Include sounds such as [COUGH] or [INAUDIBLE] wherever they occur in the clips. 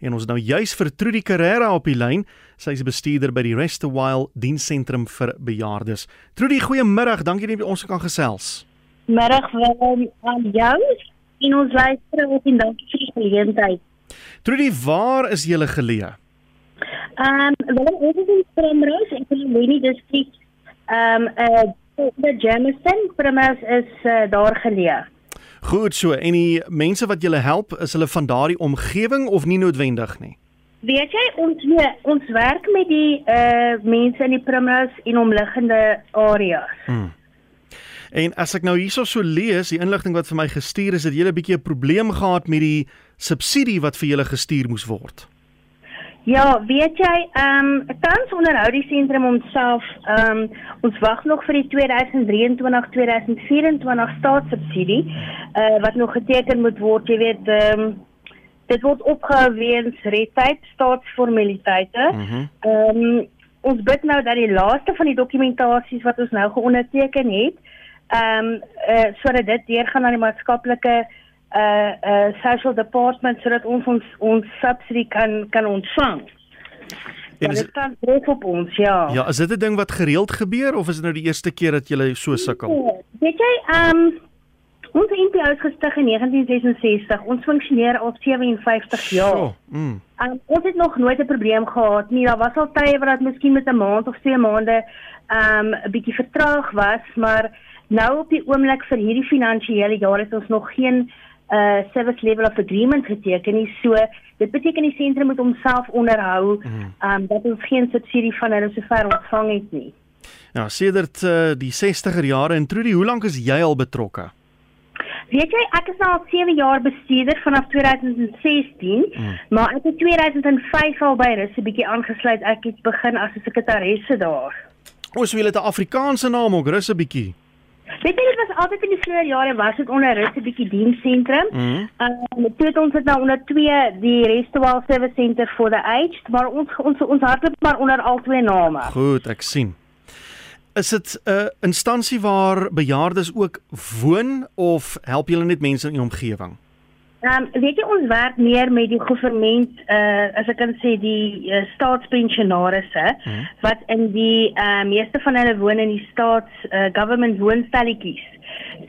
en ons nou juis vir Trudy Carrera op die lyn. Sy is bestuurder by die Rest a While diensentrum vir bejaardes. Trudy, goeiemiddag. Dankie dat jy ons kan gesels. Middag Willem aan jou en ons luisteraars en dankie vir die geleentheid. Trudy, waar is jy geleë? Ehm um, Willem, ons is in Primrose in die Leni district. Ehm um, uh die Jameson Primrose is uh, daar geleë. Goed so. En die mense wat julle help, is hulle van daardie omgewing of nie noodwendig nie? Weet jy ons nee, ons werk met die uh mense in die Primrose en omliggende areas. Hmm. En as ek nou hierso so lees, die inligting wat vir my gestuur is, het jy 'n bietjie 'n probleem gehad met die subsidie wat vir julle gestuur moes word. Ja, weet jy, ehm um, tans onderhou die sentrum homself, ehm um, ons wag nog vir die 2023-2024 staatssubsidie uh wat nog geteken moet word, jy weet, ehm um, dit word opgehou weens redtyd staatsformaliteite. Mhm. Ehm mm um, ons bid nou dat die laaste van die dokumentasies wat ons nou geonderteken het, ehm um, uh sodat dit deurgaan aan die maatskaplike uh uh social department sodat ons ons ons subsidie kan kan ontvang. En dit staan druk op ons, ja. Ja, is dit 'n ding wat gereeld gebeur of is dit nou die eerste keer dat jy so sukkel? Nee, weet jy, ehm um, ons NPO is gestig in 1966. Ons funksioneer al 57 jaar. So, mm. um, ons het nog nooit 'n probleem gehad nie. Daar was al tye wat dit miskien met 'n maand of twee maande ehm um, 'n bietjie vertraag was, maar Nou op die oomblik vir hierdie finansiële jaar het ons nog geen uh service level of agreement geteken nie. So dit beteken die sentrum moet homself onderhou mm. um dat ons geen subsidie van hulle sover ontvang het nie. Ja, sedert uh, die 60er jare en Trudy, hoe lank is jy al betrokke? Weet jy, ek is nou al 7 jaar bestuurder vanaf 2016, mm. maar ek het 2005 al by Rus 'n bietjie aangesluit. Ek het begin as 'n sekretaresse daar. Ons wil dit 'n Afrikaanse naam ook, Rus 'n bietjie. Weet jy dit was altyd in die vroeë jare was dit onder rus 'n bietjie diensentrum. Ehm mm um, toe het ons dit nou onder twee die Restowal Service Center for the Aged, maar ons ons ons hardloop maar onder al twee name. Goed, ek sien. Is dit 'n uh, instansie waar bejaardes ook woon of help julle net mense in die omgewing? Ehm um, weet jy ons werk meer met die regering uh as ek kan sê die uh, staatspensionarisse hmm. wat in die uh, meeste van hulle woon in die staats uh, government woonstelletjies.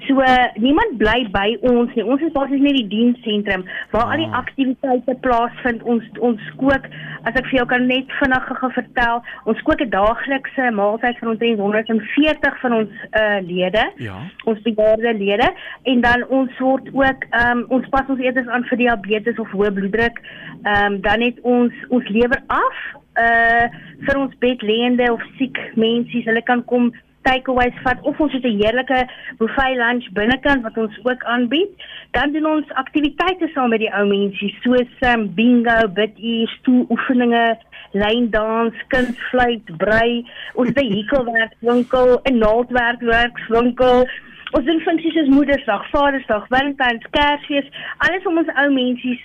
So niemand bly by ons nie. Ons is basies net die diensentrum waar ah. al die ah. aktiwiteite plaasvind. Ons ons kook, as ek vir jou kan net vinnig gou vertel, ons kook 'n daaglikse maaltyd vir omtrent 140 van ons uh, lede. Ja. Ons bejaarde lede en dan ons word ook um, ons pas ons etes aan vir diabetes of hoë bloeddruk. Ehm um, dan het ons ons lewer af uh vir ons bedlêende of siek mense, hulle kan kom takeaways vat of ons het 'n heerlike buffet lunch binnekant wat ons ook aanbied. Dan doen ons aktiwiteite saam met die ou mense soos um, bingo, biduur, stoeloefeninge, lyndans, kunsfluit, brei, ons vehikelwerkwinkel, 'n naaldwerkwerkswinkel. Ons doen funksies soos Moedersdag, Vadersdag, Valentyns, Kersfees, alles om ons ou mense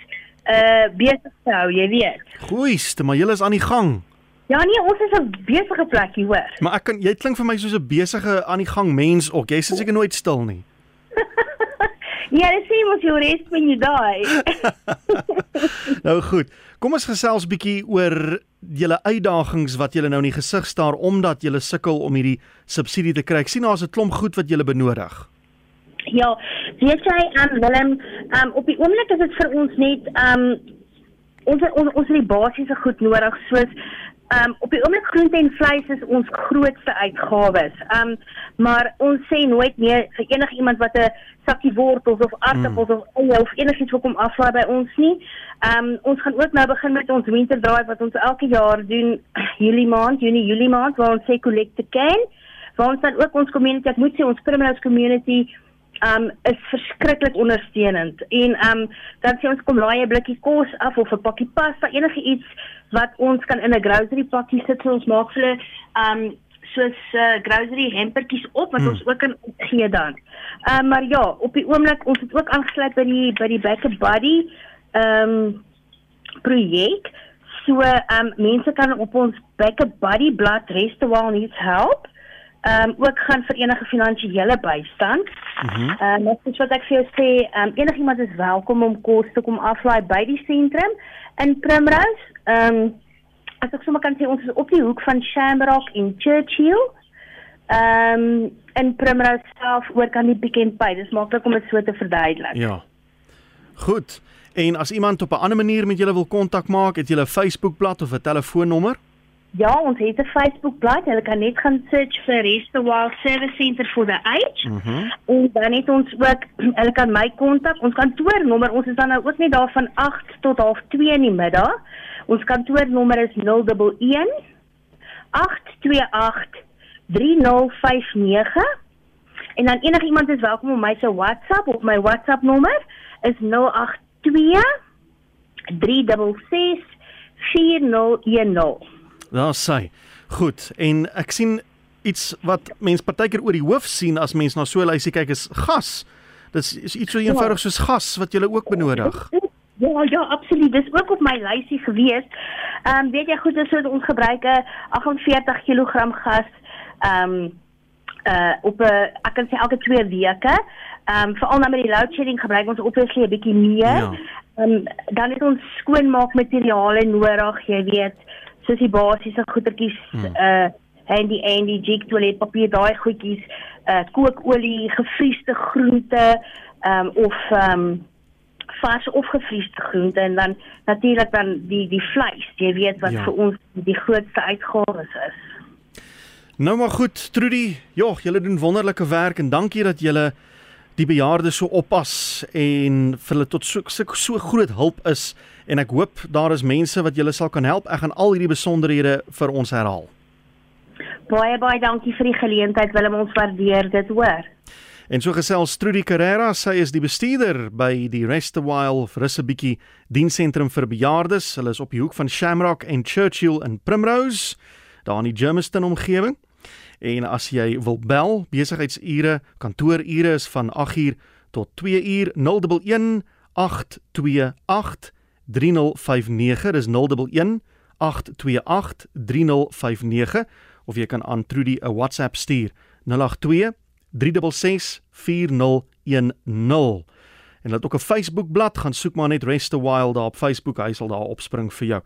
uh besig te hou, jy weet. Goeie, maar julle is aan die gang. Ja nee, ons is 'n besige plekie, hoor. Maar ek kan jy klink vir my soos 'n besige aan die gang mens ook. Jy sit seker nooit stil nie. [LAUGHS] ja, dit sê mos jy rest when you die. nou goed. Kom ons gesels bietjie oor julle uitdagings wat julle nou in die gesig staar omdat julle sukkel om hierdie subsidie te kry. Ek sien daar's 'n klomp goed wat julle benodig. Ja, weet jy, um, Willem, um, op die oomblik is dit vir ons net um ons ons ons het die basiese goed nodig soos Ehm um, op die oomblik groente en vleis is ons grootste uitgawes. Ehm um, maar ons sê nooit nee vir enige iemand wat 'n sakkie wortels of aardappels mm. of eie of enigiets wil kom aflaai by ons nie. Ehm um, ons gaan ook nou begin met ons winter drive wat ons elke jaar doen [CLEARS THROAT] Julie maand, Junie, Julie maand waar ons sê collect the can. Waar ons dan ook ons community, ek moet sê ons criminals community um is verskriklik ondersteunend en um dan sê ons kom laai 'n blikkie kos af of 'n pakkie pasta enige iets wat ons kan in 'n grocery pakkie sit so ons maak hulle um soos uh, grocery hampertjies op wat hmm. ons ook kan gee dan. Um maar ja, op die oomblik ons het ook aangesluit by die by die Back a Body um projek. So um mense kan op ons Back a Body blad Restaurant needs help ehm um, ook gaan vir enige finansiële bystand. Mhm. Ehm mm um, dis wat ek vir jou sê, ehm um, enigiemand is welkom om kos te kom aflaai by die sentrum in Primrose. Ehm um, as ek sommer kan sê ons is op die hoek van Shamrock en Churchill. Ehm um, in Primrose self oor kan die bekend by. Dis maklik om dit so te verduidelik. Ja. Goed. En as iemand op 'n ander manier met julle wil kontak maak, het julle 'n Facebookblad of 'n telefoonnommer? Ja, ons het 'n Facebookblad. Hulle kan net gaan search vir Restawal Service Center for the Age. Mm en dan het ons ook [CLEARS THROAT] hulle kan my kontak. Ons kantoornommer, ons is dan nou ook net daar van 8 tot 12:30 in die middag. Ons kantoornommer is 011 828 3059. En dan enigiemand is welkom om my se WhatsApp of my WhatsApp nommer is 082 366 4010. Daar sê. Goed. En ek sien iets wat mense partykeer oor die hoof sien as mens na so 'n lysie kyk is gas. Dis is iets so eenvoudig soos gas wat jy ook benodig. Ja, ja, absoluut. Dis ook op my lysie gewees. Ehm um, weet jy goed, dis ons gebruik 'n 48 kg gas ehm um, uh op 'n ek kan sê elke 2 weke. Ehm um, veral nou met die load shedding gebruik ons obviously 'n bietjie meer. Ja. Ehm um, dan het ons skoonmaakmateriale nodig, jy weet, soos die basiese goedertjies hmm. uh handy handy jig toiletpapier, daai goedjies, uh kookolie, gevriesde groente, um, of um, vars of gevriesde groente en dan natuurlik dan die die vleis, jy weet wat ja. vir ons die grootste uitgawes is. Nou maar goed, Trudy. Jogg, julle doen wonderlike werk en dankie dat julle die bejaardes so oppas en vir hulle tot so so, so groot hulp is en ek hoop daar is mense wat julle sal kan help. Ek gaan al hierdie besonderhede vir ons herhaal. Baie baie dankie vir die geleentheid. Willem ons waardeer dit, hoor. En so gesels Trudy Carrera, sy is die bestuurder by die Rest a While bietjie diensentrum vir bejaardes. Hulle is op die hoek van Shamrock en Churchill in Primrose, daar in die Germiston omgewing. En as jy wil bel, besigheidsure, kantoorure is van 8uur tot 2uur 011 828 3059. Dis 011 828 3059 of jy kan aan Trudy 'n WhatsApp stuur 082 366 4010. En laat ook 'n Facebook bladsy gaan soek maar net Rest a While daar op Facebook, hy sal daar opspring vir jou.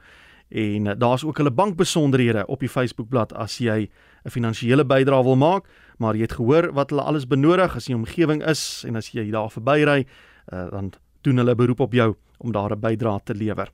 En uh, daar's ook hulle bankbesonderhede op die Facebookblad as jy 'n finansiële bydrae wil maak, maar jy het gehoor wat hulle alles benodig as jy omgewing is en as jy daar verbyry, uh, dan doen hulle beroep op jou om daar 'n bydrae te lewer.